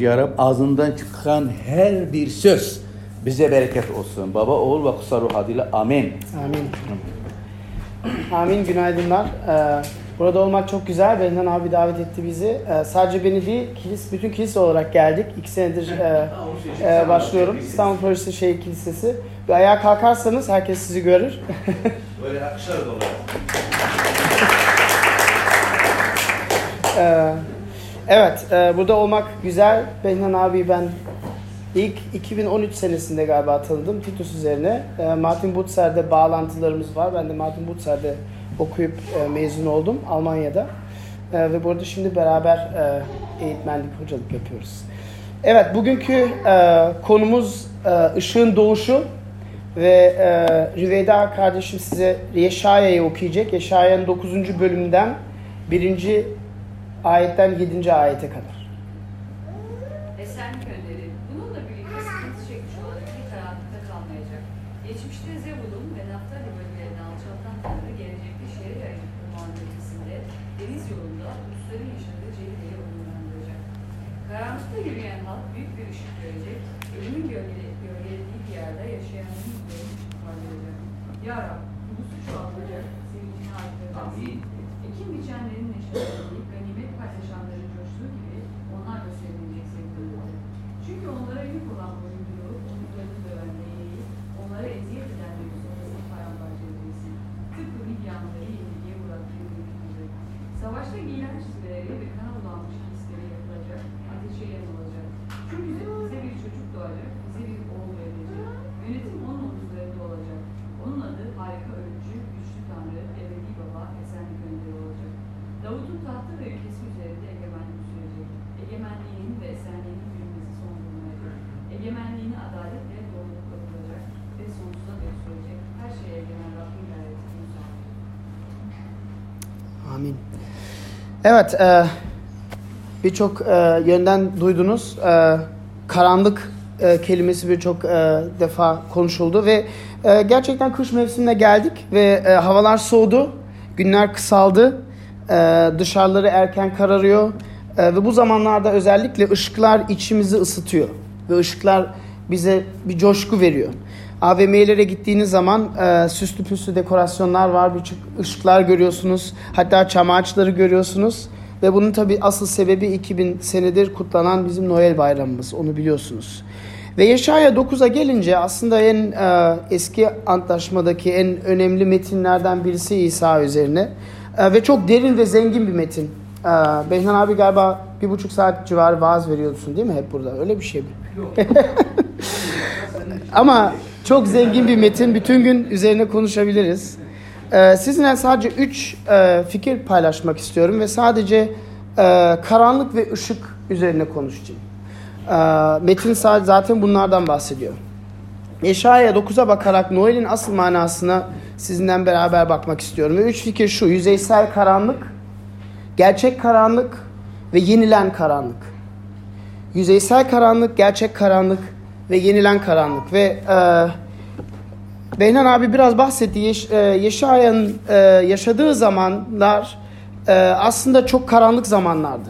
Ya Rab ağzından çıkan her bir söz bize bereket olsun. Baba, oğul ve kutsal ruh adıyla amin. Amin. Amin. Günaydınlar. Ee, burada olmak çok güzel. Benden abi davet etti bizi. Ee, sadece beni değil, kilis, bütün kilise olarak geldik. İki senedir e, e, başlıyorum. İstanbul Projesi Şehir Kilisesi. Bir ayağa kalkarsanız herkes sizi görür. Böyle akışlar dolu. Ee, evet, e, burada olmak güzel. Beyhan abi ben ilk 2013 senesinde galiba tanıdım Titus üzerine. E, Martin Butzer'de bağlantılarımız var. Ben de Martin Butzer'de okuyup e, mezun oldum Almanya'da. E, ve burada şimdi beraber e, eğitmenlik, hocalık yapıyoruz. Evet, bugünkü e, konumuz e, ışığın doğuşu ve e, Rüveyda kardeşim size Yeşaya'yı okuyacak. Yeşaya'nın 9. bölümünden 1. ayetten 7. ayete kadar. Esenlik önderi. Bununla birlikte sıkıntı çekmiş olan iki karanlıkta kalmayacak. Geçmişte Zebulun ve Naftali bölgelerini alçaltan Tanrı gelecekte şehir ayı kurmağın ötesinde deniz yolunda ulusların yaşadığı Celile'yi onurlandıracak. Karanlıkta yürüyen halk büyük bir ışık görecek. Ölümün gölgeli, gölgelediği bir yerde yaşayanların yüzlerinin ışık parlayacak. Ya Rab, ulusu çoğaltacak, sevincini artıracak. Amin. Ekim biçenlerin neşelendiği, ganimet paylaşanların coştuğu gibi onlar da sevinecek sevinirler. Çünkü onlara yük olan boyunduruğu, omuzlarını döven değneği, onlara eziyet edenlerin sofrasını paramparça edilsin. Tıpkı Midyanlıları yenilgiye uğrattığı gibi. Savaşta giyilen çizgileri ve kana bulanmış hisleri yapılacak, ateşe yanılacak. Çünkü bize bir çocuk doğacak, bize bir oğul verilecek. Yönetim onun omuzlarında olacak. Onun adı harika ölümcü, güçlü tanrı, ebedi baba, esenlik önderi olacak. Davut'un tahtı ve ülkesi üzerinde egemenlik sürecek. Egemenliğinin ve esenliğinin büyümesi son bulunacak. Egemenliğini adaletle doğrulukla kuracak ve sonsuza dek sürecek. Her şeye egemen Rabbin gayretini sağlayacak. Amin. Evet, e, birçok e, yönden duydunuz. E, karanlık e, kelimesi birçok e, defa konuşuldu ve e, gerçekten kış mevsimine geldik ve e, havalar soğudu, günler kısaldı, e, dışarıları erken kararıyor e, ve bu zamanlarda özellikle ışıklar içimizi ısıtıyor ve ışıklar bize bir coşku veriyor. AVM'lere gittiğiniz zaman e, süslü püslü dekorasyonlar var, birçok ışıklar görüyorsunuz. Hatta çam ağaçları görüyorsunuz. Ve bunun tabi asıl sebebi 2000 senedir kutlanan bizim Noel bayramımız. Onu biliyorsunuz. Ve Yeşaya 9'a gelince aslında en e, eski antlaşmadaki en önemli metinlerden birisi İsa üzerine. E, ve çok derin ve zengin bir metin. E, Beyhan abi galiba bir buçuk saat civarı vaaz veriyorsun değil mi hep burada? Öyle bir şey mi? Ama çok zengin bir metin. Bütün gün üzerine konuşabiliriz. Ee, sizinle sadece üç e, fikir paylaşmak istiyorum ve sadece e, karanlık ve ışık üzerine konuşacağım. Ee, metin zaten bunlardan bahsediyor. Eşaya 9'a bakarak Noel'in asıl manasına sizinle beraber bakmak istiyorum. Ve üç fikir şu. Yüzeysel karanlık, gerçek karanlık ve yenilen karanlık. Yüzeysel karanlık, gerçek karanlık ve yenilen karanlık. Ve e, Beynan abi biraz bahsetti. Yeş, e, Yeşaya'nın e, yaşadığı zamanlar e, aslında çok karanlık zamanlardı.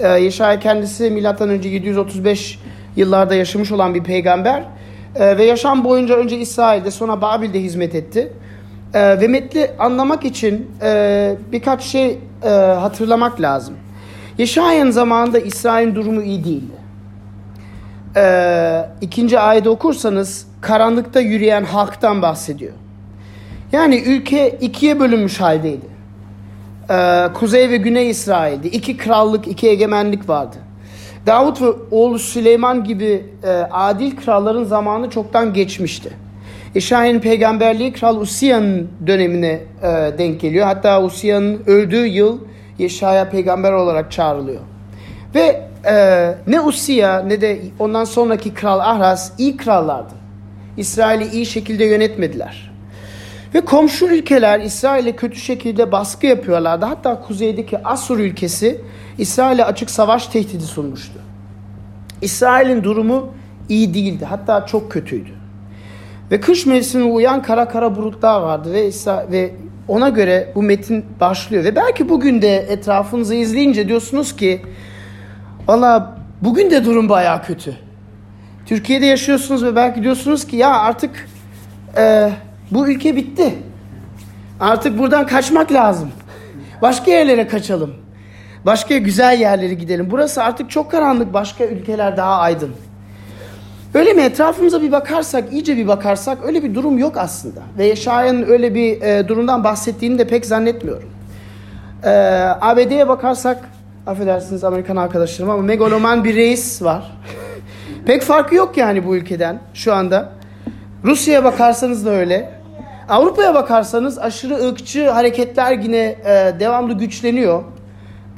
E, Yeşaya kendisi milattan önce 735 yıllarda yaşamış olan bir peygamber. E, ve yaşam boyunca önce İsrail'de sonra Babil'de hizmet etti. E, ve metni anlamak için e, birkaç şey e, hatırlamak lazım. Yeşaya'nın zamanında İsrail'in durumu iyi değildi. E, ikinci ayette okursanız karanlıkta yürüyen halktan bahsediyor. Yani ülke ikiye bölünmüş haldeydi. Ee, Kuzey ve Güney İsrail'di. İki krallık, iki egemenlik vardı. Davut ve oğlu Süleyman gibi e, adil kralların zamanı çoktan geçmişti. İşahi'nin peygamberliği Kral Usiya'nın dönemine e, denk geliyor. Hatta Usiya'nın öldüğü yıl Yeşaya peygamber olarak çağrılıyor. Ve e, ne Usiya ne de ondan sonraki kral Ahraz iyi krallardı. İsrail'i iyi şekilde yönetmediler. Ve komşu ülkeler İsrail'e kötü şekilde baskı yapıyorlardı. Hatta kuzeydeki Asur ülkesi İsrail'e açık savaş tehdidi sunmuştu. İsrail'in durumu iyi değildi. Hatta çok kötüydü. Ve kış mevsimine uyan kara kara bulutlar vardı ve, İsra ve ona göre bu metin başlıyor. Ve belki bugün de etrafınızı izleyince diyorsunuz ki valla Bugün de durum bayağı kötü. Türkiye'de yaşıyorsunuz ve belki diyorsunuz ki ya artık e, bu ülke bitti. Artık buradan kaçmak lazım. Başka yerlere kaçalım. Başka güzel yerlere gidelim. Burası artık çok karanlık. Başka ülkeler daha aydın. Öyle mi? Etrafımıza bir bakarsak, iyice bir bakarsak öyle bir durum yok aslında. Ve Yeşaya'nın öyle bir e, durumdan bahsettiğini de pek zannetmiyorum. E, ABD'ye bakarsak, affedersiniz Amerikan arkadaşlarım ama megaloman bir reis var. pek farkı yok yani bu ülkeden şu anda. Rusya'ya bakarsanız da öyle. Avrupa'ya bakarsanız aşırı ırkçı hareketler yine e, devamlı güçleniyor.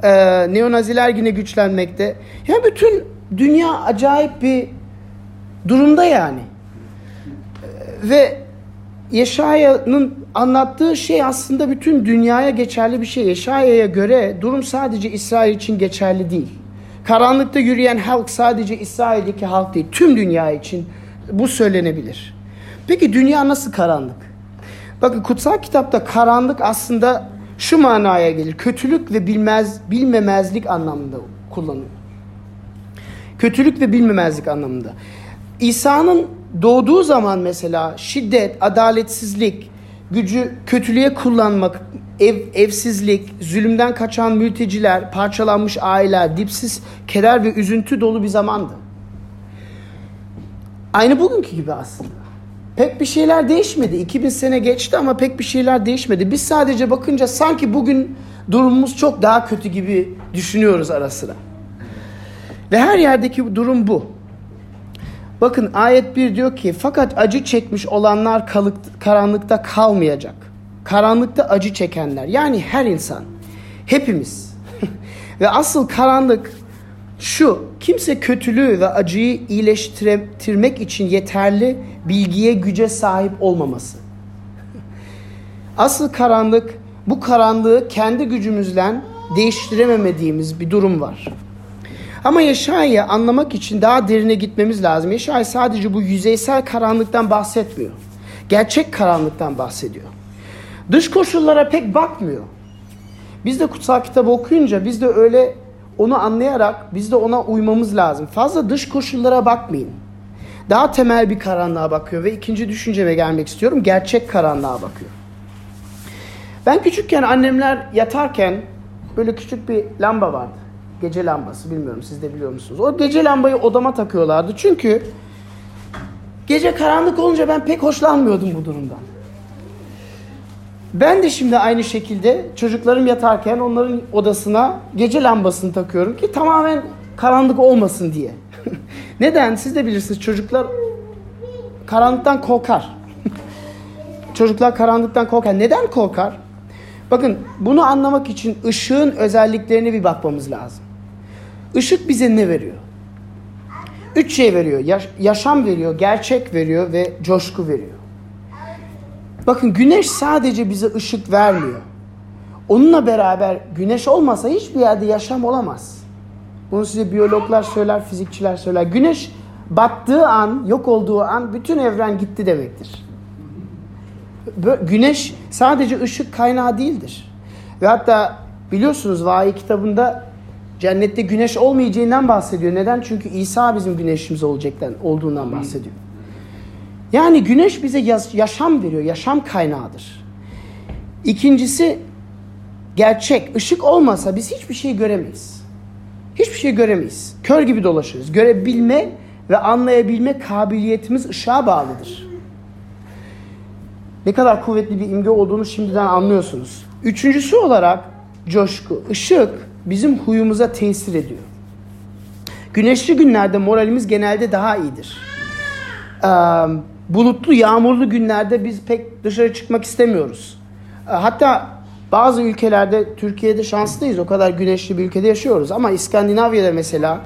E, neonaziler yine güçlenmekte. Yani bütün dünya acayip bir durumda yani. E, ve Yeşaya'nın anlattığı şey aslında bütün dünyaya geçerli bir şey. Yeşaya'ya göre durum sadece İsrail için geçerli değil. Karanlıkta yürüyen halk sadece İsrail'deki halk değil. Tüm dünya için bu söylenebilir. Peki dünya nasıl karanlık? Bakın kutsal kitapta karanlık aslında şu manaya gelir. Kötülük ve bilmez bilmemezlik anlamında kullanılıyor. Kötülük ve bilmemezlik anlamında. İsa'nın doğduğu zaman mesela şiddet, adaletsizlik, gücü kötülüğe kullanmak, ev, evsizlik, zulümden kaçan mülteciler, parçalanmış aileler, dipsiz keder ve üzüntü dolu bir zamandı. Aynı bugünkü gibi aslında. Pek bir şeyler değişmedi. 2000 sene geçti ama pek bir şeyler değişmedi. Biz sadece bakınca sanki bugün durumumuz çok daha kötü gibi düşünüyoruz ara sıra. Ve her yerdeki durum bu. Bakın ayet 1 diyor ki fakat acı çekmiş olanlar kalık, karanlıkta kalmayacak. Karanlıkta acı çekenler yani her insan hepimiz. ve asıl karanlık şu kimse kötülüğü ve acıyı iyileştirmek için yeterli bilgiye güce sahip olmaması. Asıl karanlık bu karanlığı kendi gücümüzle değiştirememediğimiz bir durum var. Ama Yeşaya'yı anlamak için daha derine gitmemiz lazım. Yeşaya sadece bu yüzeysel karanlıktan bahsetmiyor. Gerçek karanlıktan bahsediyor. Dış koşullara pek bakmıyor. Biz de kutsal kitabı okuyunca biz de öyle onu anlayarak biz de ona uymamız lazım. Fazla dış koşullara bakmayın. Daha temel bir karanlığa bakıyor ve ikinci düşünceme gelmek istiyorum. Gerçek karanlığa bakıyor. Ben küçükken annemler yatarken böyle küçük bir lamba vardı. Gece lambası bilmiyorum siz de biliyor musunuz? O gece lambayı odama takıyorlardı. Çünkü gece karanlık olunca ben pek hoşlanmıyordum bu durumdan. Ben de şimdi aynı şekilde çocuklarım yatarken onların odasına gece lambasını takıyorum ki tamamen karanlık olmasın diye. Neden? Siz de bilirsiniz çocuklar karanlıktan korkar. çocuklar karanlıktan korkar. Neden korkar? Bakın bunu anlamak için ışığın özelliklerine bir bakmamız lazım. Işık bize ne veriyor? Üç şey veriyor. Yaş- yaşam veriyor, gerçek veriyor ve coşku veriyor. Bakın güneş sadece bize ışık vermiyor. Onunla beraber güneş olmasa hiçbir yerde yaşam olamaz. Bunu size biyologlar söyler, fizikçiler söyler. Güneş battığı an, yok olduğu an bütün evren gitti demektir. Güneş sadece ışık kaynağı değildir. Ve hatta biliyorsunuz vahiy kitabında cennette güneş olmayacağından bahsediyor. Neden? Çünkü İsa bizim güneşimiz olacaktan olduğundan bahsediyor. Yani güneş bize yaşam veriyor, yaşam kaynağıdır. İkincisi gerçek. Işık olmasa biz hiçbir şey göremeyiz. Hiçbir şey göremeyiz. Kör gibi dolaşırız. Görebilme ve anlayabilme kabiliyetimiz ışığa bağlıdır. Ne kadar kuvvetli bir imge olduğunu şimdiden anlıyorsunuz. Üçüncüsü olarak coşku. Işık bizim huyumuza tesir ediyor. Güneşli günlerde moralimiz genelde daha iyidir. Ee, bulutlu, yağmurlu günlerde biz pek dışarı çıkmak istemiyoruz. Ee, hatta bazı ülkelerde, Türkiye'de şanslıyız. O kadar güneşli bir ülkede yaşıyoruz. Ama İskandinavya'da mesela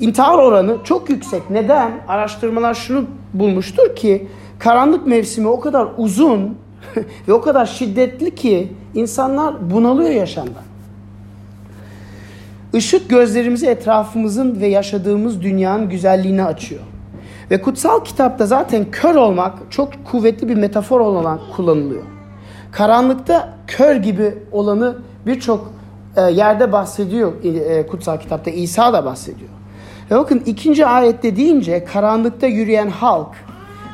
intihar oranı çok yüksek. Neden? Araştırmalar şunu bulmuştur ki karanlık mevsimi o kadar uzun ve o kadar şiddetli ki insanlar bunalıyor yaşamdan. Işık gözlerimizi etrafımızın ve yaşadığımız dünyanın güzelliğine açıyor. Ve kutsal kitapta zaten kör olmak çok kuvvetli bir metafor olarak kullanılıyor. Karanlıkta kör gibi olanı birçok e, yerde bahsediyor e, kutsal kitapta. İsa da bahsediyor. Ve bakın ikinci ayette deyince karanlıkta yürüyen halk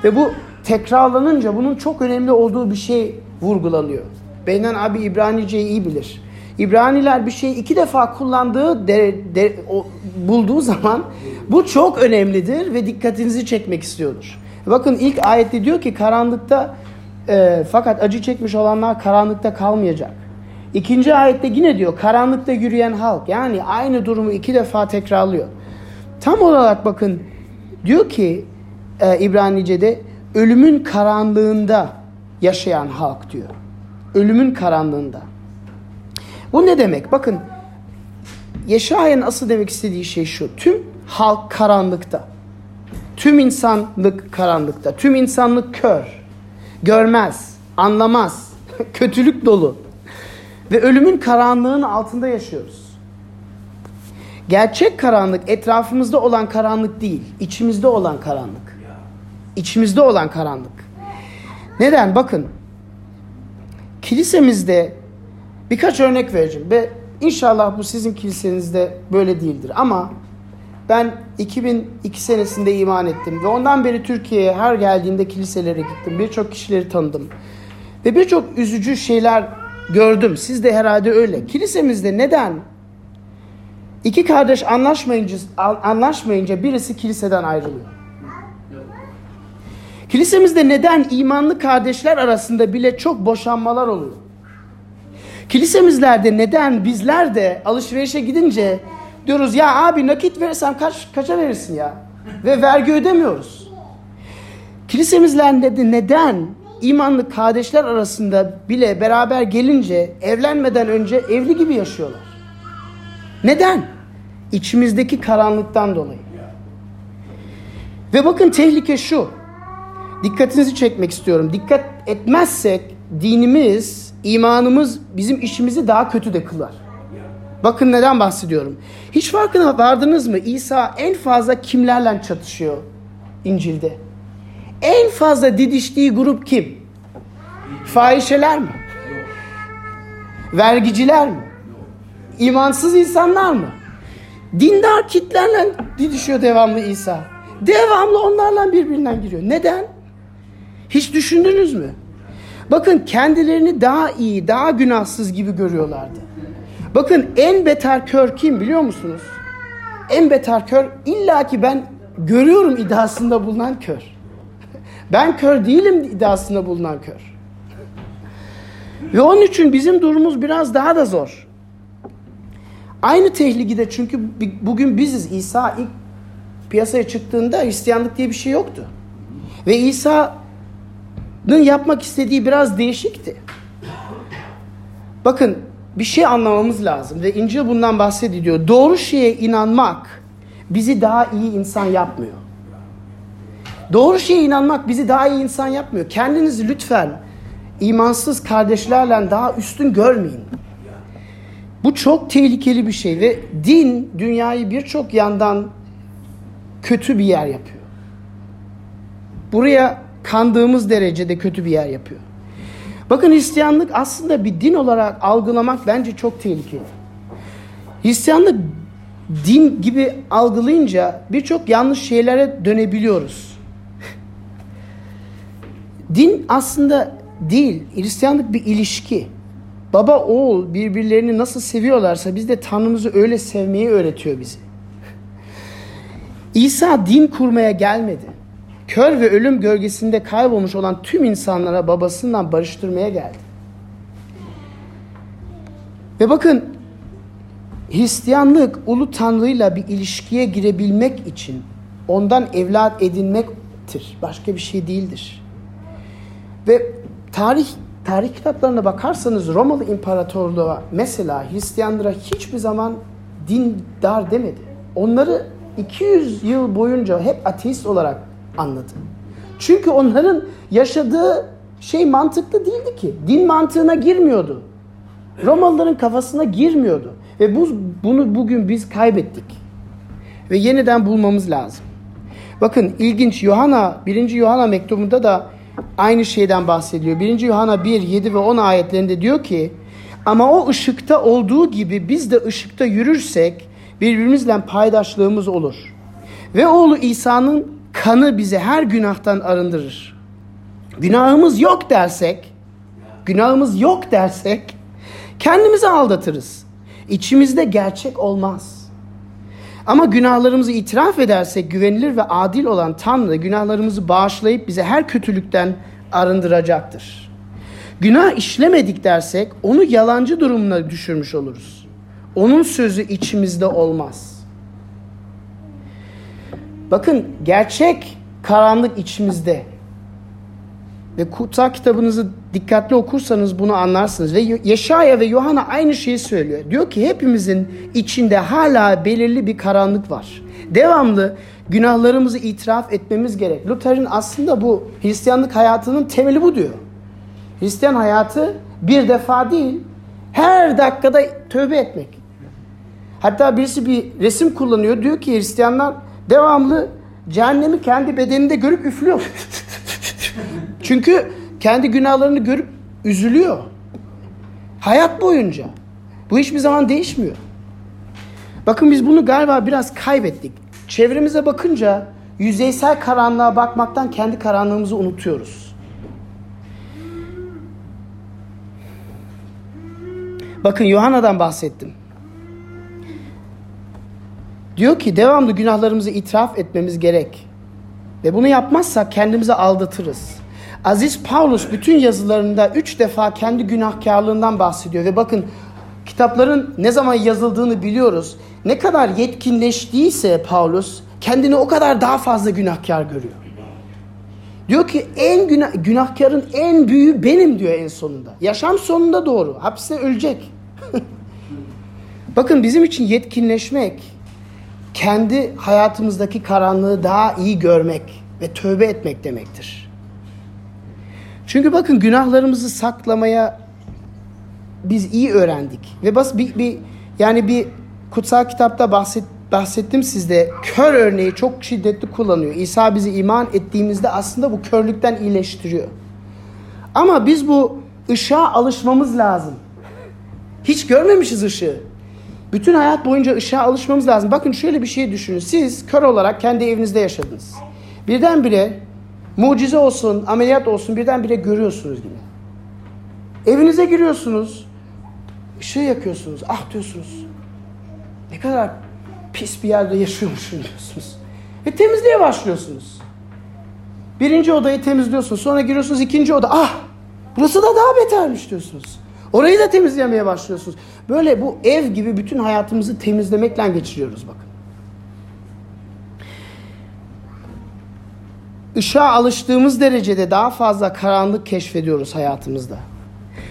ve bu tekrarlanınca bunun çok önemli olduğu bir şey vurgulanıyor. Beynen abi İbranice'yi iyi bilir. İbraniler bir şeyi iki defa kullandığı de, de, o, bulduğu zaman bu çok önemlidir ve dikkatinizi çekmek istiyordur. Bakın ilk ayette diyor ki karanlıkta e, fakat acı çekmiş olanlar karanlıkta kalmayacak. İkinci ayette yine diyor karanlıkta yürüyen halk yani aynı durumu iki defa tekrarlıyor. Tam olarak bakın diyor ki e, İbranice'de ölümün karanlığında yaşayan halk diyor. Ölümün karanlığında. Bu ne demek? Bakın Yeşaya'nın asıl demek istediği şey şu. Tüm halk karanlıkta. Tüm insanlık karanlıkta. Tüm insanlık kör. Görmez, anlamaz. Kötülük dolu. Ve ölümün karanlığının altında yaşıyoruz. Gerçek karanlık etrafımızda olan karanlık değil, içimizde olan karanlık. İçimizde olan karanlık. Neden? Bakın. Kilisemizde birkaç örnek vereceğim ve inşallah bu sizin kilisenizde böyle değildir ama ben 2002 senesinde iman ettim ve ondan beri Türkiye'ye her geldiğimde kiliselere gittim. Birçok kişileri tanıdım. Ve birçok üzücü şeyler gördüm. Siz de herhalde öyle. Kilisemizde neden iki kardeş anlaşmayınca, anlaşmayınca birisi kiliseden ayrılıyor? Kilisemizde neden imanlı kardeşler arasında bile çok boşanmalar oluyor? Kilisemizlerde neden bizler de alışverişe gidince diyoruz ya abi nakit verirsem kaç, kaça verirsin ya? Ve vergi ödemiyoruz. Kilisemizlerde de neden imanlı kardeşler arasında bile beraber gelince evlenmeden önce evli gibi yaşıyorlar? Neden? İçimizdeki karanlıktan dolayı. Ve bakın tehlike şu. Dikkatinizi çekmek istiyorum. Dikkat etmezsek dinimiz, imanımız bizim işimizi daha kötü de kılar. Bakın neden bahsediyorum. Hiç farkına vardınız mı? İsa en fazla kimlerle çatışıyor İncil'de? En fazla didiştiği grup kim? Fahişeler mi? Vergiciler mi? İmansız insanlar mı? Dindar kitlerle didişiyor devamlı İsa. Devamlı onlarla birbirinden giriyor. Neden? Hiç düşündünüz mü? Bakın kendilerini daha iyi, daha günahsız gibi görüyorlardı. Bakın en beter kör kim biliyor musunuz? En beter kör illaki ben görüyorum iddiasında bulunan kör. Ben kör değilim iddiasında bulunan kör. Ve onun için bizim durumumuz biraz daha da zor. Aynı tehlikede çünkü bugün biziz. İsa ilk piyasaya çıktığında Hristiyanlık diye bir şey yoktu. Ve İsa'nın yapmak istediği biraz değişikti. Bakın bir şey anlamamız lazım ve İncil bundan bahsediyor. Doğru şeye inanmak bizi daha iyi insan yapmıyor. Doğru şeye inanmak bizi daha iyi insan yapmıyor. Kendinizi lütfen imansız kardeşlerle daha üstün görmeyin. Bu çok tehlikeli bir şey ve din dünyayı birçok yandan kötü bir yer yapıyor. Buraya kandığımız derecede kötü bir yer yapıyor. Bakın Hristiyanlık aslında bir din olarak algılamak bence çok tehlikeli. Hristiyanlık din gibi algılayınca birçok yanlış şeylere dönebiliyoruz. din aslında değil, Hristiyanlık bir ilişki. Baba oğul birbirlerini nasıl seviyorlarsa biz de Tanrımızı öyle sevmeyi öğretiyor bizi. İsa din kurmaya gelmedi. Kör ve ölüm gölgesinde kaybolmuş olan tüm insanlara babasından barıştırmaya geldi. Ve bakın Hristiyanlık ulu tanrıyla bir ilişkiye girebilmek için ondan evlat edinmektir. Başka bir şey değildir. Ve tarih tarih kitaplarına bakarsanız Romalı İmparatorluğu mesela Hristiyanlara hiçbir zaman dindar demedi. Onları 200 yıl boyunca hep ateist olarak anladı. Çünkü onların yaşadığı şey mantıklı değildi ki. Din mantığına girmiyordu. Romalıların kafasına girmiyordu. Ve bu, bunu bugün biz kaybettik. Ve yeniden bulmamız lazım. Bakın ilginç Yohana 1. Yohana mektubunda da aynı şeyden bahsediyor. 1. Yuhanna 1, 7 ve 10 ayetlerinde diyor ki ama o ışıkta olduğu gibi biz de ışıkta yürürsek birbirimizle paydaşlığımız olur. Ve oğlu İsa'nın kanı bizi her günahtan arındırır. Günahımız yok dersek, günahımız yok dersek kendimizi aldatırız. İçimizde gerçek olmaz. Ama günahlarımızı itiraf edersek güvenilir ve adil olan Tanrı günahlarımızı bağışlayıp bize her kötülükten arındıracaktır. Günah işlemedik dersek onu yalancı durumuna düşürmüş oluruz. Onun sözü içimizde olmaz. Bakın gerçek karanlık içimizde. Ve kutsal kitabınızı dikkatli okursanız bunu anlarsınız. Ve Yeşaya ve Yohana aynı şeyi söylüyor. Diyor ki hepimizin içinde hala belirli bir karanlık var. Devamlı günahlarımızı itiraf etmemiz gerek. Luther'in aslında bu Hristiyanlık hayatının temeli bu diyor. Hristiyan hayatı bir defa değil, her dakikada tövbe etmek. Hatta birisi bir resim kullanıyor. Diyor ki Hristiyanlar devamlı cehennemi kendi bedeninde görüp üflüyor. Çünkü kendi günahlarını görüp üzülüyor. Hayat boyunca. Bu hiçbir zaman değişmiyor. Bakın biz bunu galiba biraz kaybettik. Çevremize bakınca yüzeysel karanlığa bakmaktan kendi karanlığımızı unutuyoruz. Bakın Yuhanna'dan bahsettim. Diyor ki devamlı günahlarımızı itiraf etmemiz gerek. Ve bunu yapmazsak kendimizi aldatırız. Aziz Paulus bütün yazılarında üç defa kendi günahkarlığından bahsediyor. Ve bakın kitapların ne zaman yazıldığını biliyoruz. Ne kadar yetkinleştiyse Paulus kendini o kadar daha fazla günahkar görüyor. Diyor ki en günah, günahkarın en büyüğü benim diyor en sonunda. Yaşam sonunda doğru. Hapiste ölecek. Bakın bizim için yetkinleşmek kendi hayatımızdaki karanlığı daha iyi görmek ve tövbe etmek demektir. Çünkü bakın günahlarımızı saklamaya biz iyi öğrendik. Ve bas bir, bir yani bir kutsal kitapta bahset, bahsettim sizde kör örneği çok şiddetli kullanıyor. İsa bizi iman ettiğimizde aslında bu körlükten iyileştiriyor. Ama biz bu ışığa alışmamız lazım. Hiç görmemişiz ışığı. Bütün hayat boyunca ışığa alışmamız lazım. Bakın şöyle bir şey düşünün. Siz kör olarak kendi evinizde yaşadınız. Birdenbire mucize olsun, ameliyat olsun birdenbire görüyorsunuz gibi. Evinize giriyorsunuz. ışığı yakıyorsunuz. Ah diyorsunuz. Ne kadar pis bir yerde yaşıyormuşum diyorsunuz. Ve temizliğe başlıyorsunuz. Birinci odayı temizliyorsunuz. Sonra giriyorsunuz ikinci oda. Ah burası da daha betermiş diyorsunuz. Orayı da temizlemeye başlıyorsunuz. Böyle bu ev gibi bütün hayatımızı temizlemekle geçiriyoruz bakın. Işığa alıştığımız derecede daha fazla karanlık keşfediyoruz hayatımızda.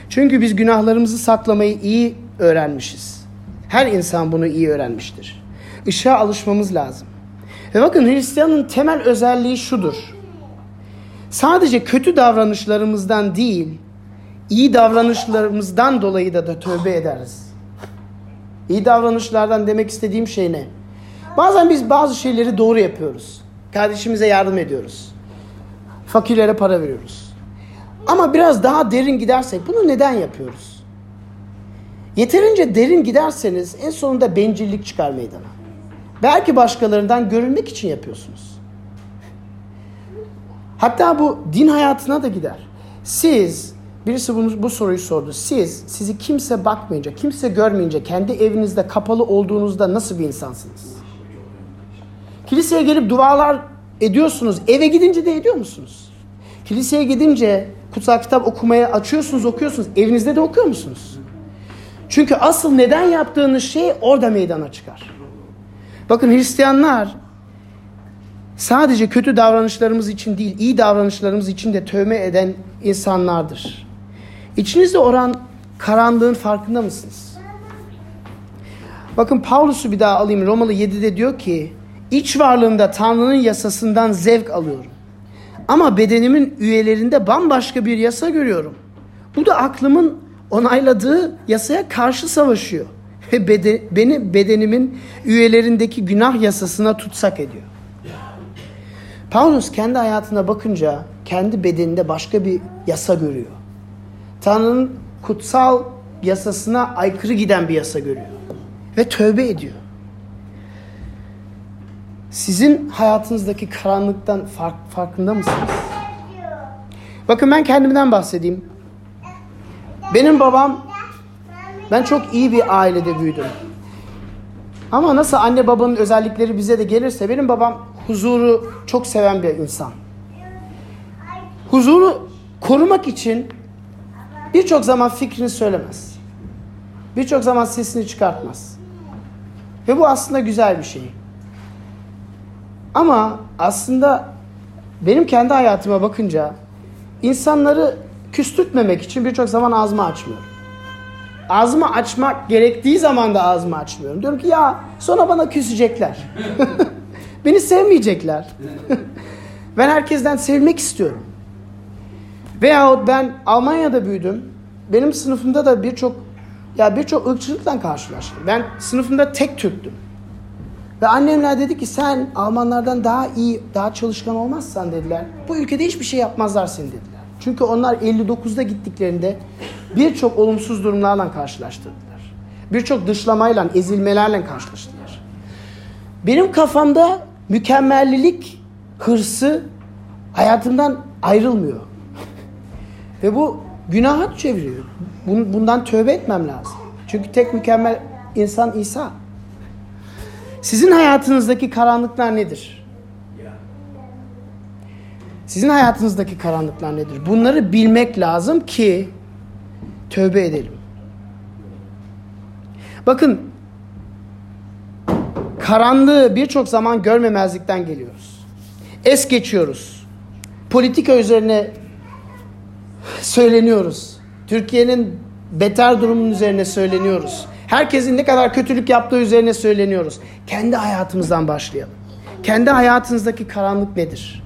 Çünkü biz günahlarımızı saklamayı iyi öğrenmişiz. Her insan bunu iyi öğrenmiştir. Işığa alışmamız lazım. Ve bakın Hristiyanın temel özelliği şudur. Sadece kötü davranışlarımızdan değil, iyi davranışlarımızdan dolayı da, da tövbe ederiz. İyi davranışlardan demek istediğim şey ne? Bazen biz bazı şeyleri doğru yapıyoruz. Kardeşimize yardım ediyoruz. Fakirlere para veriyoruz. Ama biraz daha derin gidersek bunu neden yapıyoruz? Yeterince derin giderseniz en sonunda bencillik çıkar meydana. Belki başkalarından görünmek için yapıyorsunuz. Hatta bu din hayatına da gider. Siz Birisi bunu, bu soruyu sordu. Siz, sizi kimse bakmayınca, kimse görmeyince, kendi evinizde kapalı olduğunuzda nasıl bir insansınız? Kiliseye gelip dualar ediyorsunuz. Eve gidince de ediyor musunuz? Kiliseye gidince kutsal kitap okumaya açıyorsunuz, okuyorsunuz. Evinizde de okuyor musunuz? Çünkü asıl neden yaptığınız şey orada meydana çıkar. Bakın Hristiyanlar sadece kötü davranışlarımız için değil, iyi davranışlarımız için de tövbe eden insanlardır. İçinizde oran karanlığın farkında mısınız? Bakın Paulus'u bir daha alayım. Romalı 7'de diyor ki iç varlığımda Tanrı'nın yasasından zevk alıyorum. Ama bedenimin üyelerinde bambaşka bir yasa görüyorum. Bu da aklımın onayladığı yasaya karşı savaşıyor. Ve beden, beni bedenimin üyelerindeki günah yasasına tutsak ediyor. Paulus kendi hayatına bakınca kendi bedeninde başka bir yasa görüyor. Tanrı'nın kutsal yasasına aykırı giden bir yasa görüyor. Ve tövbe ediyor. Sizin hayatınızdaki karanlıktan fark, farkında mısınız? Bakın ben kendimden bahsedeyim. Benim babam, ben çok iyi bir ailede büyüdüm. Ama nasıl anne babanın özellikleri bize de gelirse benim babam huzuru çok seven bir insan. Huzuru korumak için birçok zaman fikrini söylemez. Birçok zaman sesini çıkartmaz. Ve bu aslında güzel bir şey. Ama aslında benim kendi hayatıma bakınca insanları küstürtmemek için birçok zaman ağzımı açmıyorum. Ağzımı açmak gerektiği zaman da ağzımı açmıyorum. Diyorum ki ya sonra bana küsecekler. Beni sevmeyecekler. ben herkesten sevmek istiyorum. Veyahut ben Almanya'da büyüdüm. Benim sınıfımda da birçok ya birçok ırkçılıkla karşılaştım. Ben sınıfımda tek Türktüm. Ve annemler dedi ki sen Almanlardan daha iyi, daha çalışkan olmazsan dediler. Bu ülkede hiçbir şey yapmazlar seni dediler. Çünkü onlar 59'da gittiklerinde birçok olumsuz durumlarla karşılaştırdılar. Birçok dışlamayla, ezilmelerle karşılaştılar. Benim kafamda mükemmellilik hırsı hayatımdan ayrılmıyor. Ve bu günaha çeviriyor. Bundan tövbe etmem lazım. Çünkü tek mükemmel insan İsa. Sizin hayatınızdaki karanlıklar nedir? Sizin hayatınızdaki karanlıklar nedir? Bunları bilmek lazım ki tövbe edelim. Bakın karanlığı birçok zaman görmemezlikten geliyoruz. Es geçiyoruz. Politika üzerine söyleniyoruz. Türkiye'nin beter durumunun üzerine söyleniyoruz. Herkesin ne kadar kötülük yaptığı üzerine söyleniyoruz. Kendi hayatımızdan başlayalım. Kendi hayatınızdaki karanlık nedir?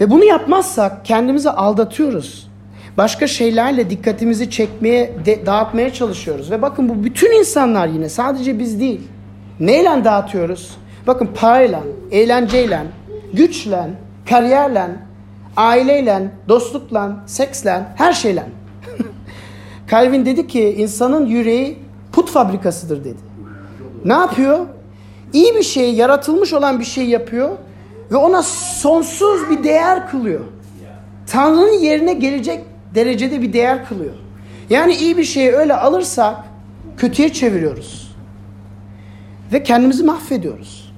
Ve bunu yapmazsak kendimizi aldatıyoruz. Başka şeylerle dikkatimizi çekmeye, de, dağıtmaya çalışıyoruz. Ve bakın bu bütün insanlar yine sadece biz değil. Neyle dağıtıyoruz? Bakın parayla, eğlenceyle, güçle, kariyerle, aileyle, dostlukla, seksle, her şeyle. Calvin dedi ki insanın yüreği put fabrikasıdır dedi. Ne yapıyor? İyi bir şey, yaratılmış olan bir şey yapıyor ve ona sonsuz bir değer kılıyor. Tanrı'nın yerine gelecek derecede bir değer kılıyor. Yani iyi bir şeyi öyle alırsak kötüye çeviriyoruz. Ve kendimizi mahvediyoruz.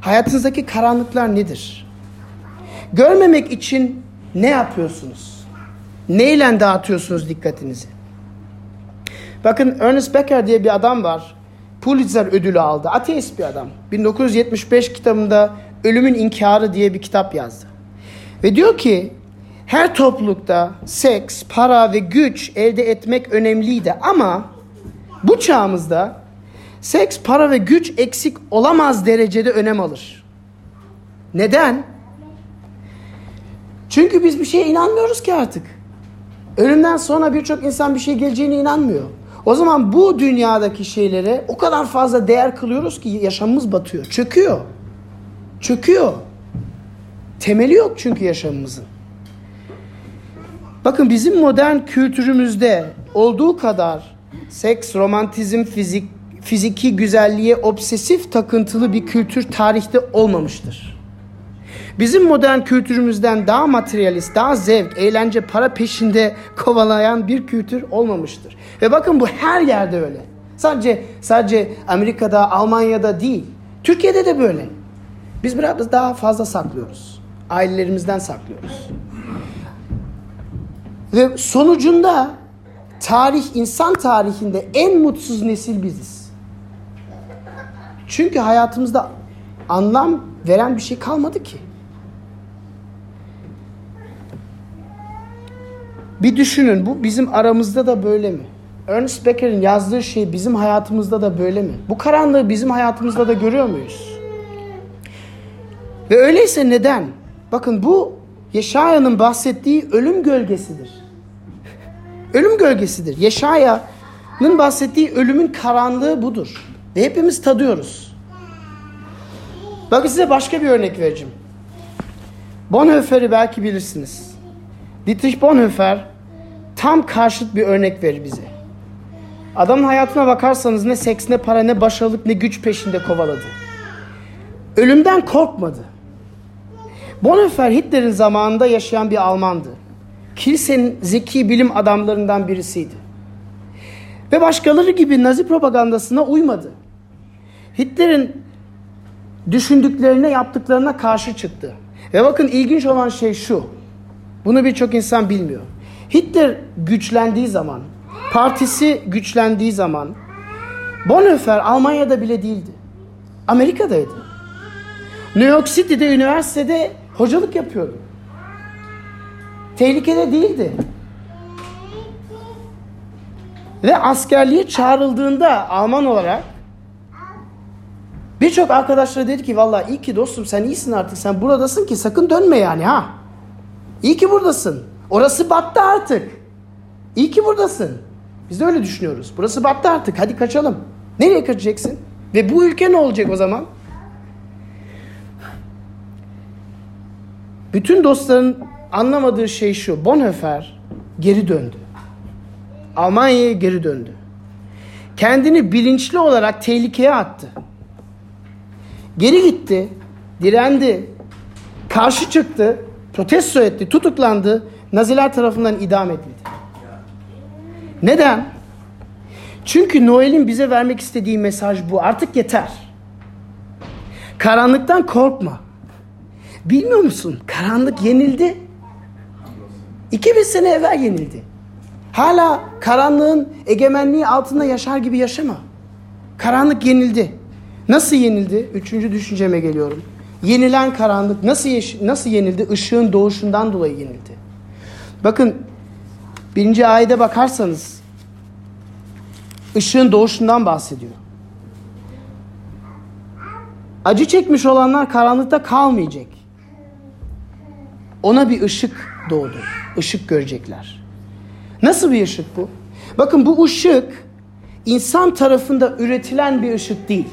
Hayatınızdaki karanlıklar nedir? Görmemek için ne yapıyorsunuz? Neyle dağıtıyorsunuz dikkatinizi? Bakın Ernest Becker diye bir adam var. Pulitzer ödülü aldı. Ateist bir adam. 1975 kitabında Ölümün İnkarı diye bir kitap yazdı. Ve diyor ki her toplulukta seks, para ve güç elde etmek önemliydi ama bu çağımızda seks, para ve güç eksik olamaz derecede önem alır. Neden? Çünkü biz bir şeye inanmıyoruz ki artık. Ölümden sonra birçok insan bir şey geleceğine inanmıyor. O zaman bu dünyadaki şeylere o kadar fazla değer kılıyoruz ki yaşamımız batıyor. Çöküyor. Çöküyor. Temeli yok çünkü yaşamımızın. Bakın bizim modern kültürümüzde olduğu kadar seks, romantizm, fizik, fiziki güzelliğe obsesif takıntılı bir kültür tarihte olmamıştır. Bizim modern kültürümüzden daha materyalist, daha zevk, eğlence, para peşinde kovalayan bir kültür olmamıştır. Ve bakın bu her yerde öyle. Sadece sadece Amerika'da, Almanya'da değil. Türkiye'de de böyle. Biz biraz daha fazla saklıyoruz. Ailelerimizden saklıyoruz. Ve sonucunda tarih, insan tarihinde en mutsuz nesil biziz. Çünkü hayatımızda anlam veren bir şey kalmadı ki. Bir düşünün bu bizim aramızda da böyle mi? Ernest Becker'in yazdığı şey bizim hayatımızda da böyle mi? Bu karanlığı bizim hayatımızda da görüyor muyuz? Ve öyleyse neden? Bakın bu Yeşaya'nın bahsettiği ölüm gölgesidir. ölüm gölgesidir. Yeşaya'nın bahsettiği ölümün karanlığı budur. Ve hepimiz tadıyoruz. Bakın size başka bir örnek vereceğim. Bonhoeffer'i belki bilirsiniz. Dietrich Bonhoeffer tam karşıt bir örnek verir bize. Adamın hayatına bakarsanız ne seks ne para ne başarılık ne güç peşinde kovaladı. Ölümden korkmadı. Bonhoeffer Hitler'in zamanında yaşayan bir Almandı. Kilisenin zeki bilim adamlarından birisiydi. Ve başkaları gibi Nazi propagandasına uymadı. Hitler'in düşündüklerine, yaptıklarına karşı çıktı. Ve bakın ilginç olan şey şu. Bunu birçok insan bilmiyor. Hitler güçlendiği zaman, partisi güçlendiği zaman Bonhoeffer Almanya'da bile değildi. Amerika'daydı. New York City'de üniversitede hocalık yapıyordu. Tehlikede değildi. Ve askerliğe çağrıldığında Alman olarak birçok arkadaşları dedi ki vallahi iyi ki dostum sen iyisin artık sen buradasın ki sakın dönme yani ha. İyi ki buradasın. Orası battı artık. İyi ki buradasın. Biz de öyle düşünüyoruz. Burası battı artık. Hadi kaçalım. Nereye kaçacaksın? Ve bu ülke ne olacak o zaman? Bütün dostların anlamadığı şey şu. Bonhoeffer geri döndü. Almanya'ya geri döndü. Kendini bilinçli olarak tehlikeye attı. Geri gitti, direndi, karşı çıktı, protesto etti, tutuklandı, Naziler tarafından idam edildi. Neden? Çünkü Noel'in bize vermek istediği mesaj bu. Artık yeter. Karanlıktan korkma. Bilmiyor musun? Karanlık yenildi. 2000 sene evvel yenildi. Hala karanlığın egemenliği altında yaşar gibi yaşama. Karanlık yenildi. Nasıl yenildi? Üçüncü düşünceme geliyorum. Yenilen karanlık nasıl nasıl yenildi? Işığın doğuşundan dolayı yenildi. Bakın birinci ayete bakarsanız ışığın doğuşundan bahsediyor. Acı çekmiş olanlar karanlıkta kalmayacak. Ona bir ışık doğdu. Işık görecekler. Nasıl bir ışık bu? Bakın bu ışık insan tarafında üretilen bir ışık değil.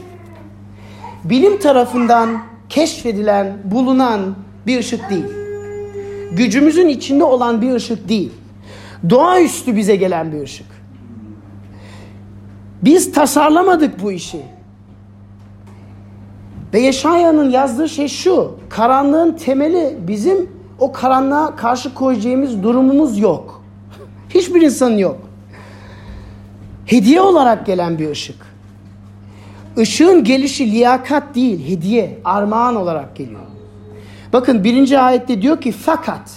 Bilim tarafından keşfedilen, bulunan bir ışık değil. Gücümüzün içinde olan bir ışık değil. Doğaüstü bize gelen bir ışık. Biz tasarlamadık bu işi. Ve Yeşaya'nın yazdığı şey şu. Karanlığın temeli bizim o karanlığa karşı koyacağımız durumumuz yok. Hiçbir insanın yok. Hediye olarak gelen bir ışık. Işığın gelişi liyakat değil, hediye, armağan olarak geliyor. Bakın birinci ayette diyor ki fakat.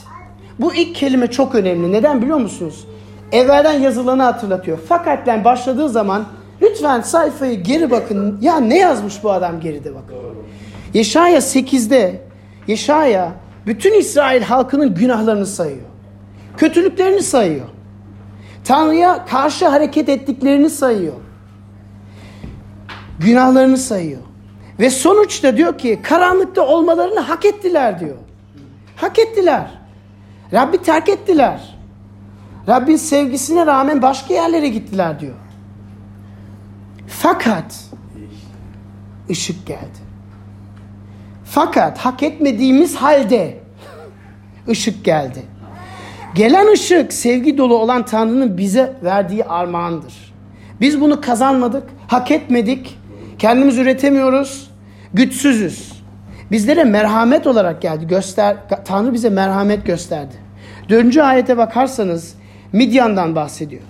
Bu ilk kelime çok önemli. Neden biliyor musunuz? Evvelden yazılanı hatırlatıyor. Fakatlen başladığı zaman lütfen sayfayı geri bakın. Ya ne yazmış bu adam geride bakın. Yeşaya 8'de Yeşaya bütün İsrail halkının günahlarını sayıyor. Kötülüklerini sayıyor. Tanrı'ya karşı hareket ettiklerini sayıyor. Günahlarını sayıyor. Ve sonuçta diyor ki karanlıkta olmalarını hak ettiler diyor. Hak ettiler. Rabbi terk ettiler. Rabbin sevgisine rağmen başka yerlere gittiler diyor. Fakat ışık geldi. Fakat hak etmediğimiz halde ışık geldi. Gelen ışık sevgi dolu olan Tanrı'nın bize verdiği armağandır. Biz bunu kazanmadık, hak etmedik, kendimiz üretemiyoruz, güçsüzüz. Bizlere merhamet olarak geldi. Göster, Tanrı bize merhamet gösterdi. Dördüncü ayete bakarsanız Midyan'dan bahsediyor.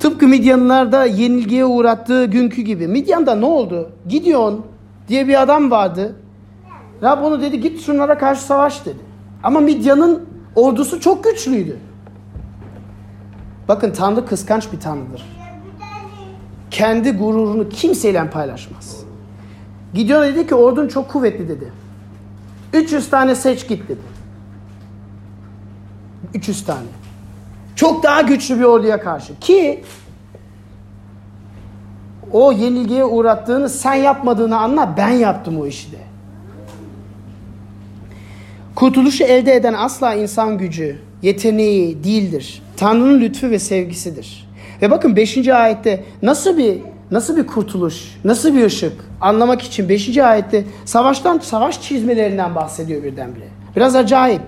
Tıpkı Midyanlılar yenilgiye uğrattığı günkü gibi. Midyan'da ne oldu? Gideon diye bir adam vardı. Rab onu dedi git şunlara karşı savaş dedi. Ama Midyan'ın ordusu çok güçlüydü. Bakın Tanrı kıskanç bir Tanrıdır. Kendi gururunu kimseyle paylaşmaz. Gideon dedi ki ordun çok kuvvetli dedi. 300 tane seç git dedi. 300 tane. Çok daha güçlü bir orduya karşı. Ki o yenilgiye uğrattığını sen yapmadığını anla ben yaptım o işi de. Kurtuluşu elde eden asla insan gücü, yeteneği değildir. Tanrı'nın lütfu ve sevgisidir. Ve bakın 5. ayette nasıl bir nasıl bir kurtuluş, nasıl bir ışık anlamak için 5. ayette savaştan savaş çizmelerinden bahsediyor birdenbire. Biraz acayip.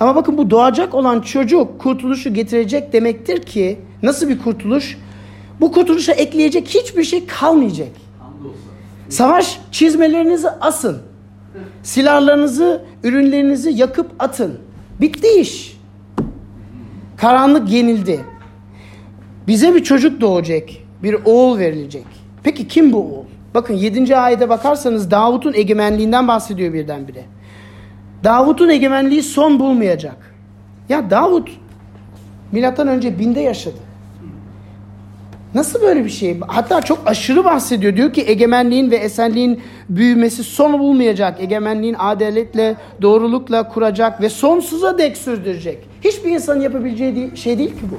Ama bakın bu doğacak olan çocuk kurtuluşu getirecek demektir ki nasıl bir kurtuluş? Bu kurtuluşa ekleyecek hiçbir şey kalmayacak. Savaş çizmelerinizi asın. Silahlarınızı, ürünlerinizi yakıp atın. Bitti iş. Karanlık yenildi. Bize bir çocuk doğacak. Bir oğul verilecek. Peki kim bu oğul? Bakın 7. ayete bakarsanız Davut'un egemenliğinden bahsediyor birdenbire. Davut'un egemenliği son bulmayacak. Ya Davut milattan önce binde yaşadı. Nasıl böyle bir şey? Hatta çok aşırı bahsediyor. Diyor ki egemenliğin ve esenliğin büyümesi son bulmayacak. Egemenliğin adaletle, doğrulukla kuracak ve sonsuza dek sürdürecek. Hiçbir insanın yapabileceği şey değil ki bu.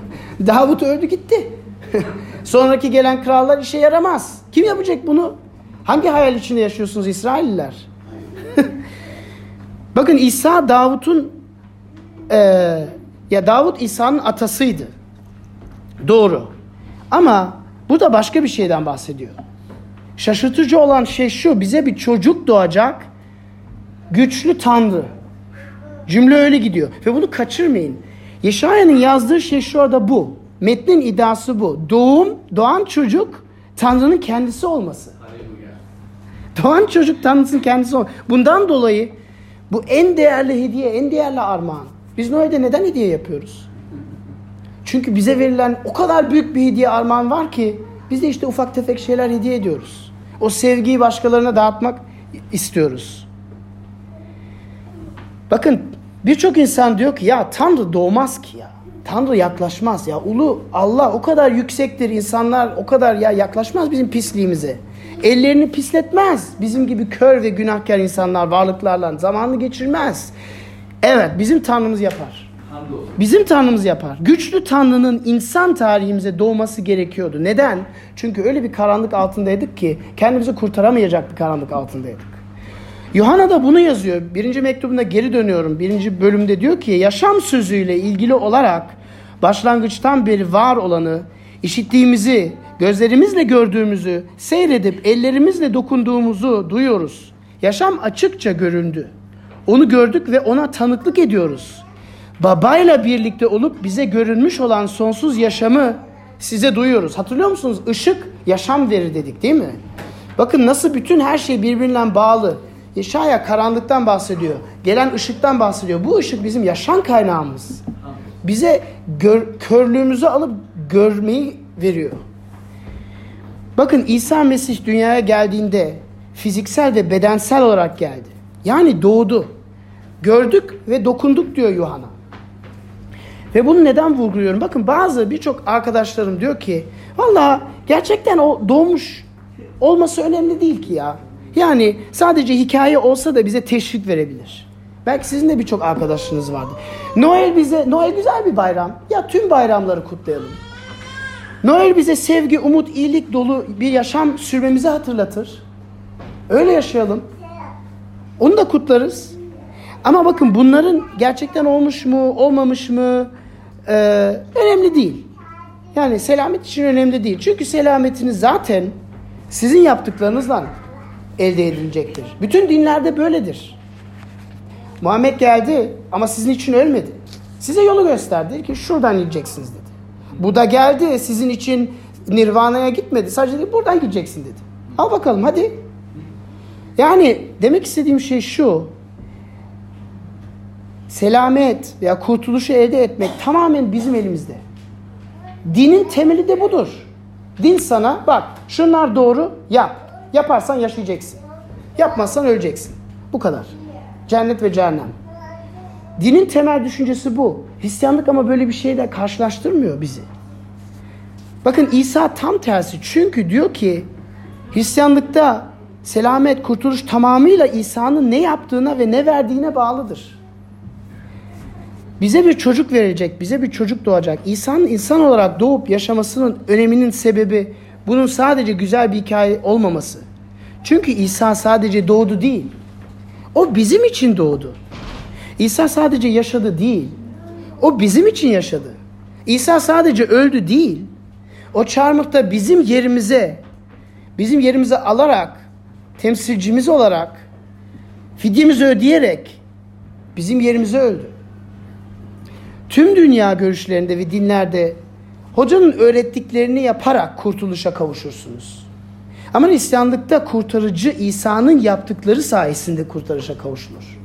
Davut öldü gitti. Sonraki gelen krallar işe yaramaz. Kim yapacak bunu? Hangi hayal içinde yaşıyorsunuz İsrailliler? Bakın İsa Davut'un e, ya Davut İsa'nın atasıydı. Doğru. Ama bu da başka bir şeyden bahsediyor. Şaşırtıcı olan şey şu. Bize bir çocuk doğacak. Güçlü Tanrı. Cümle öyle gidiyor. Ve bunu kaçırmayın. Yeşaya'nın yazdığı şey şu anda bu. Metnin iddiası bu. Doğum, doğan çocuk Tanrı'nın kendisi olması. Doğan çocuk Tanrı'nın kendisi olması. Bundan dolayı bu en değerli hediye, en değerli armağan. Biz Noel'de neden hediye yapıyoruz? Çünkü bize verilen o kadar büyük bir hediye armağan var ki biz de işte ufak tefek şeyler hediye ediyoruz. O sevgiyi başkalarına dağıtmak istiyoruz. Bakın birçok insan diyor ki ya Tanrı doğmaz ki ya. Tanrı yaklaşmaz ya. Ulu Allah o kadar yüksektir. insanlar o kadar ya yaklaşmaz bizim pisliğimize. Ellerini pisletmez. Bizim gibi kör ve günahkar insanlar varlıklarla zamanını geçirmez. Evet bizim Tanrımız yapar. Bizim Tanrımız yapar. Güçlü Tanrı'nın insan tarihimize doğması gerekiyordu. Neden? Çünkü öyle bir karanlık altındaydık ki kendimizi kurtaramayacak bir karanlık altındaydık. Yuhanna da bunu yazıyor. Birinci mektubunda geri dönüyorum. Birinci bölümde diyor ki yaşam sözüyle ilgili olarak başlangıçtan beri var olanı, işittiğimizi, gözlerimizle gördüğümüzü, seyredip ellerimizle dokunduğumuzu duyuyoruz. Yaşam açıkça göründü. Onu gördük ve ona tanıklık ediyoruz. Babayla birlikte olup bize görünmüş olan sonsuz yaşamı size duyuyoruz. Hatırlıyor musunuz? Işık yaşam verir dedik değil mi? Bakın nasıl bütün her şey birbirinden bağlı. Yeşaya karanlıktan bahsediyor. Gelen ışıktan bahsediyor. Bu ışık bizim yaşam kaynağımız. Bize gör, körlüğümüzü alıp görmeyi veriyor. Bakın İsa Mesih dünyaya geldiğinde fiziksel ve bedensel olarak geldi. Yani doğdu. Gördük ve dokunduk diyor Yuhanna. Ve bunu neden vurguluyorum? Bakın bazı birçok arkadaşlarım diyor ki valla gerçekten o doğmuş olması önemli değil ki ya. Yani sadece hikaye olsa da bize teşvik verebilir. Belki sizin de birçok arkadaşınız vardı. Noel bize, Noel güzel bir bayram. Ya tüm bayramları kutlayalım. Noel bize sevgi, umut, iyilik dolu bir yaşam sürmemizi hatırlatır. Öyle yaşayalım. Onu da kutlarız. Ama bakın bunların gerçekten olmuş mu, olmamış mı e, önemli değil. Yani selamet için önemli değil. Çünkü selametiniz zaten sizin yaptıklarınızla elde edilecektir. Bütün dinlerde böyledir. Muhammed geldi ama sizin için ölmedi. Size yolu gösterdi ki şuradan gideceksiniz dedi. Bu da geldi sizin için Nirvana'ya gitmedi. Sadece dedi buradan gideceksin dedi. Al bakalım hadi. Yani demek istediğim şey şu. Selamet veya kurtuluşu elde etmek tamamen bizim elimizde. Dinin temeli de budur. Din sana bak şunlar doğru yap. Yaparsan yaşayacaksın. Yapmazsan öleceksin. Bu kadar. Cennet ve cehennem. Dinin temel düşüncesi bu. Hristiyanlık ama böyle bir şeyle karşılaştırmıyor bizi. Bakın İsa tam tersi. Çünkü diyor ki Hristiyanlıkta selamet, kurtuluş tamamıyla İsa'nın ne yaptığına ve ne verdiğine bağlıdır. Bize bir çocuk verecek, bize bir çocuk doğacak. İsa'nın insan olarak doğup yaşamasının öneminin sebebi bunun sadece güzel bir hikaye olmaması. Çünkü İsa sadece doğdu değil. O bizim için doğdu. İsa sadece yaşadı değil. O bizim için yaşadı. İsa sadece öldü değil. O çarmıhta bizim yerimize, bizim yerimize alarak, temsilcimiz olarak, fidyemizi ödeyerek bizim yerimize öldü. Tüm dünya görüşlerinde ve dinlerde Hocanın öğrettiklerini yaparak kurtuluşa kavuşursunuz. Ama Hristiyanlıkta kurtarıcı İsa'nın yaptıkları sayesinde kurtarışa kavuşulur.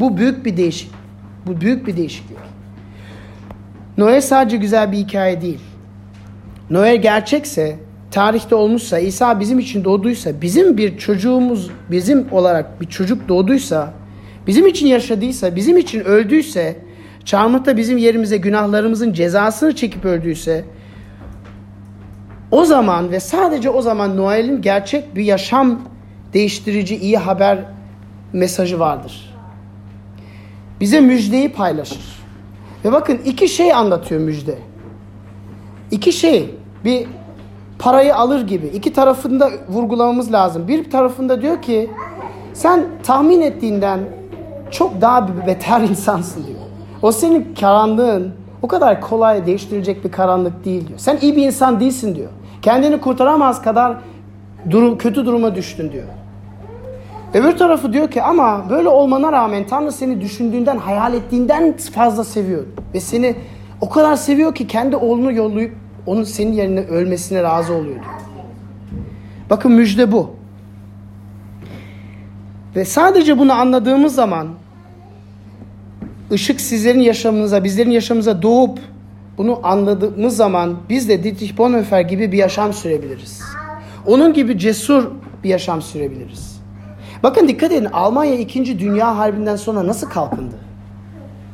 Bu büyük bir değişik. Bu büyük bir değişiklik. Noel sadece güzel bir hikaye değil. Noel gerçekse, tarihte olmuşsa, İsa bizim için doğduysa, bizim bir çocuğumuz, bizim olarak bir çocuk doğduysa, bizim için yaşadıysa, bizim için öldüyse, çarmıhta bizim yerimize günahlarımızın cezasını çekip öldüyse, o zaman ve sadece o zaman Noel'in gerçek bir yaşam değiştirici iyi haber mesajı vardır. Bize müjdeyi paylaşır. Ve bakın iki şey anlatıyor müjde. İki şey. Bir parayı alır gibi. İki tarafında vurgulamamız lazım. Bir tarafında diyor ki sen tahmin ettiğinden çok daha bir beter insansın diyor. O senin karanlığın o kadar kolay değiştirecek bir karanlık değil diyor. Sen iyi bir insan değilsin diyor. Kendini kurtaramaz kadar durum, kötü duruma düştün diyor. Öbür tarafı diyor ki ama böyle olmana rağmen Tanrı seni düşündüğünden, hayal ettiğinden fazla seviyor. Ve seni o kadar seviyor ki kendi oğlunu yollayıp onun senin yerine ölmesine razı oluyor diyor. Bakın müjde bu. Ve sadece bunu anladığımız zaman ışık sizlerin yaşamınıza, bizlerin yaşamımıza doğup bunu anladığımız zaman biz de Dietrich Bonhoeffer gibi bir yaşam sürebiliriz. Onun gibi cesur bir yaşam sürebiliriz. Bakın dikkat edin Almanya 2. Dünya Harbi'nden sonra nasıl kalkındı?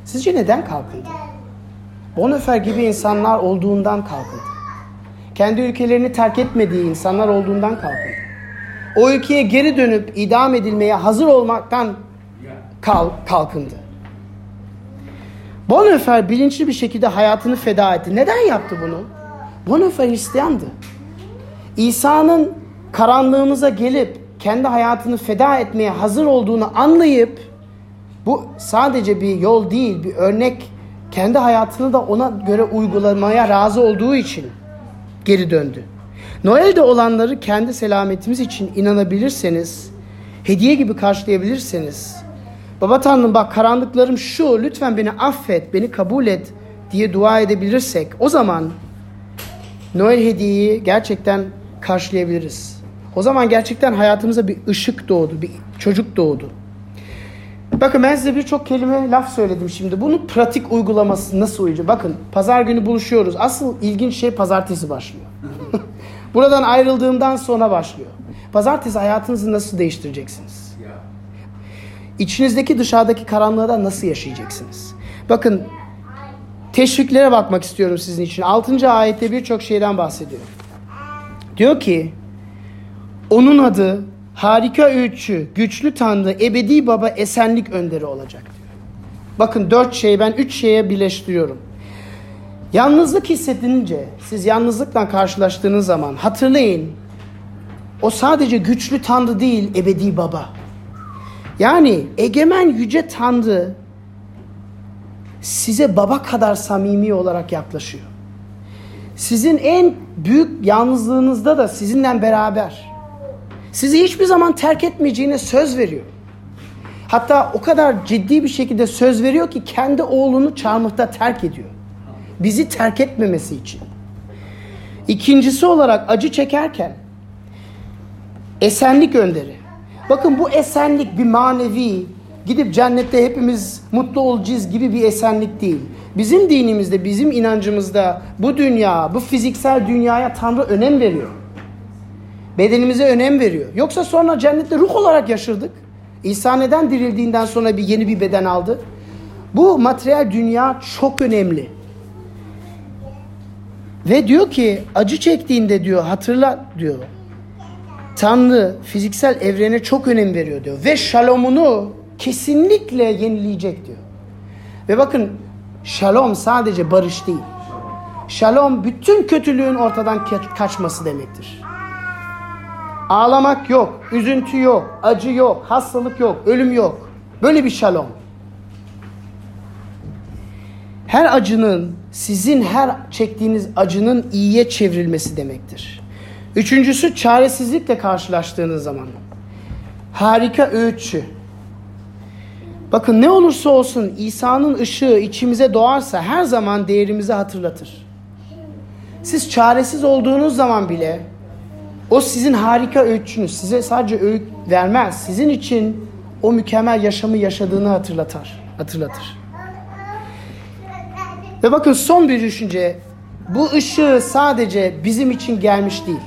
Sizce neden kalkındı? Bonhoeffer gibi insanlar olduğundan kalkındı. Kendi ülkelerini terk etmediği insanlar olduğundan kalkındı. O ülkeye geri dönüp idam edilmeye hazır olmaktan kalkındı. Bonhoeffer bilinçli bir şekilde hayatını feda etti. Neden yaptı bunu? Bonhoeffer Hristiyandı. İsa'nın karanlığımıza gelip kendi hayatını feda etmeye hazır olduğunu anlayıp bu sadece bir yol değil, bir örnek kendi hayatını da ona göre uygulamaya razı olduğu için geri döndü. Noel'de olanları kendi selametimiz için inanabilirseniz, hediye gibi karşılayabilirseniz, Baba Tanrım bak karanlıklarım şu, lütfen beni affet, beni kabul et diye dua edebilirsek o zaman Noel hediyeyi gerçekten karşılayabiliriz. O zaman gerçekten hayatımıza bir ışık doğdu, bir çocuk doğdu. Bakın ben size birçok kelime laf söyledim şimdi. Bunu pratik uygulaması nasıl uyacak? Bakın pazar günü buluşuyoruz. Asıl ilginç şey pazartesi başlıyor. Buradan ayrıldığımdan sonra başlıyor. Pazartesi hayatınızı nasıl değiştireceksiniz? İçinizdeki dışarıdaki karanlığa nasıl yaşayacaksınız? Bakın teşviklere bakmak istiyorum sizin için. 6. ayette birçok şeyden bahsediyor. Diyor ki onun adı harika öğütçü, güçlü tanrı, ebedi baba, esenlik önderi olacak diyor. Bakın dört şeyi ben üç şeye birleştiriyorum. Yalnızlık hissedince, siz yalnızlıkla karşılaştığınız zaman hatırlayın. O sadece güçlü tanrı değil, ebedi baba. Yani egemen yüce tanrı size baba kadar samimi olarak yaklaşıyor. Sizin en büyük yalnızlığınızda da sizinle beraber. Sizi hiçbir zaman terk etmeyeceğine söz veriyor. Hatta o kadar ciddi bir şekilde söz veriyor ki kendi oğlunu çarmıhta terk ediyor. Bizi terk etmemesi için. İkincisi olarak acı çekerken esenlik önderi. Bakın bu esenlik bir manevi, gidip cennette hepimiz mutlu olacağız gibi bir esenlik değil. Bizim dinimizde, bizim inancımızda bu dünya, bu fiziksel dünyaya Tanrı önem veriyor. Bedenimize önem veriyor. Yoksa sonra cennette ruh olarak yaşırdık. İsa neden dirildiğinden sonra bir yeni bir beden aldı? Bu materyal dünya çok önemli. Ve diyor ki acı çektiğinde diyor hatırla diyor. Tanrı fiziksel evrene çok önem veriyor diyor. Ve şalomunu kesinlikle yenileyecek diyor. Ve bakın şalom sadece barış değil. Şalom bütün kötülüğün ortadan kaçması demektir. Ağlamak yok, üzüntü yok, acı yok, hastalık yok, ölüm yok. Böyle bir şalom. Her acının, sizin her çektiğiniz acının iyiye çevrilmesi demektir. Üçüncüsü çaresizlikle karşılaştığınız zaman. Harika öğütçü. Bakın ne olursa olsun İsa'nın ışığı içimize doğarsa her zaman değerimizi hatırlatır. Siz çaresiz olduğunuz zaman bile o sizin harika öğütçünüz. Size sadece öğüt vermez. Sizin için o mükemmel yaşamı yaşadığını hatırlatar. Hatırlatır. Ve bakın son bir düşünce. Bu ışığı sadece bizim için gelmiş değil.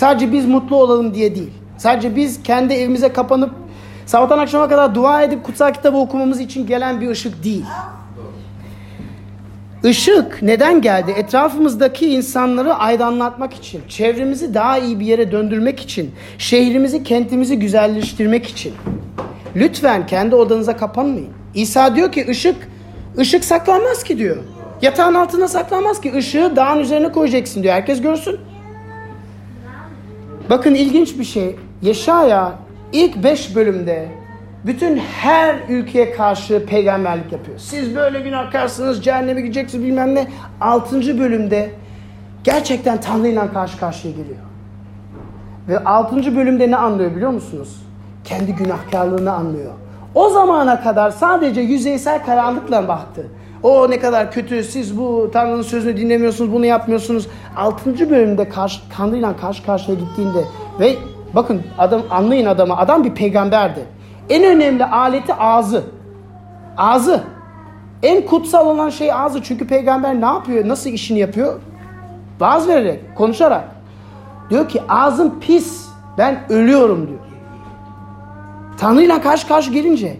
Sadece biz mutlu olalım diye değil. Sadece biz kendi evimize kapanıp sabahtan akşama kadar dua edip kutsal kitabı okumamız için gelen bir ışık değil. Işık neden geldi? Etrafımızdaki insanları aydınlatmak için, çevremizi daha iyi bir yere döndürmek için, şehrimizi, kentimizi güzelleştirmek için. Lütfen kendi odanıza kapanmayın. İsa diyor ki ışık, ışık saklanmaz ki diyor. Yatağın altına saklanmaz ki. Işığı dağın üzerine koyacaksın diyor. Herkes görsün. Bakın ilginç bir şey. Yeşaya ilk beş bölümde bütün her ülkeye karşı peygamberlik yapıyor. Siz böyle günahkarsınız, cehenneme gideceksiniz bilmem ne. Altıncı bölümde gerçekten Tanrı'yla karşı karşıya geliyor. Ve altıncı bölümde ne anlıyor biliyor musunuz? Kendi günahkarlığını anlıyor. O zamana kadar sadece yüzeysel karanlıkla baktı. O ne kadar kötü, siz bu Tanrı'nın sözünü dinlemiyorsunuz, bunu yapmıyorsunuz. Altıncı bölümde karşı, Tanrı'yla karşı karşıya gittiğinde ve bakın adam anlayın adamı, adam bir peygamberdi. En önemli aleti ağzı. Ağzı. En kutsal olan şey ağzı. Çünkü peygamber ne yapıyor? Nasıl işini yapıyor? Vaaz vererek, konuşarak. Diyor ki ağzım pis. Ben ölüyorum diyor. Tanrı'yla karşı karşı gelince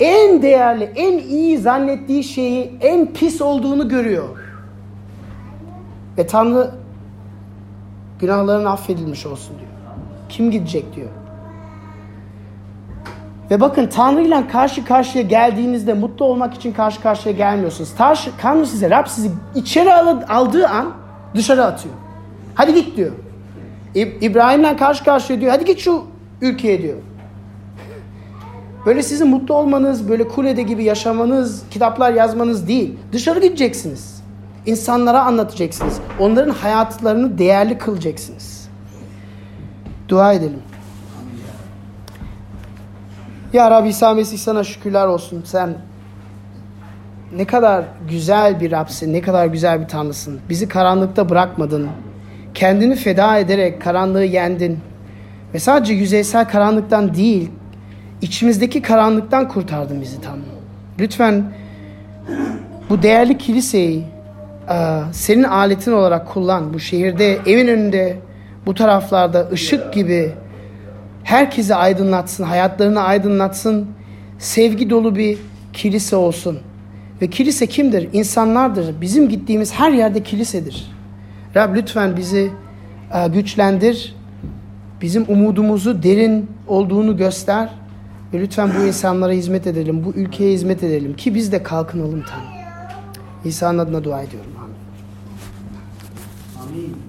en değerli, en iyi zannettiği şeyi en pis olduğunu görüyor. Ve Tanrı günahların affedilmiş olsun diyor. Kim gidecek diyor. Ve bakın Tanrı ile karşı karşıya geldiğinizde mutlu olmak için karşı karşıya gelmiyorsunuz. Tanrı, Tanrı size, Rab sizi içeri aldığı an dışarı atıyor. Hadi git diyor. İbrahim'le karşı karşıya diyor. Hadi git şu ülkeye diyor. Böyle sizin mutlu olmanız, böyle kulede gibi yaşamanız, kitaplar yazmanız değil. Dışarı gideceksiniz. İnsanlara anlatacaksınız. Onların hayatlarını değerli kılacaksınız. Dua edelim. Ya Rabbi İsa Mesih sana şükürler olsun. Sen ne kadar güzel bir Rabsin, ne kadar güzel bir Tanrısın. Bizi karanlıkta bırakmadın. Kendini feda ederek karanlığı yendin. Ve sadece yüzeysel karanlıktan değil, içimizdeki karanlıktan kurtardın bizi Tanrım. Lütfen bu değerli kiliseyi senin aletin olarak kullan. Bu şehirde, evin önünde, bu taraflarda ışık gibi herkesi aydınlatsın, hayatlarını aydınlatsın. Sevgi dolu bir kilise olsun. Ve kilise kimdir? İnsanlardır. Bizim gittiğimiz her yerde kilisedir. Rab lütfen bizi güçlendir. Bizim umudumuzu derin olduğunu göster. Ve lütfen bu insanlara hizmet edelim, bu ülkeye hizmet edelim ki biz de kalkınalım Tanrım. İsa'nın adına dua ediyorum. Amin. Amin.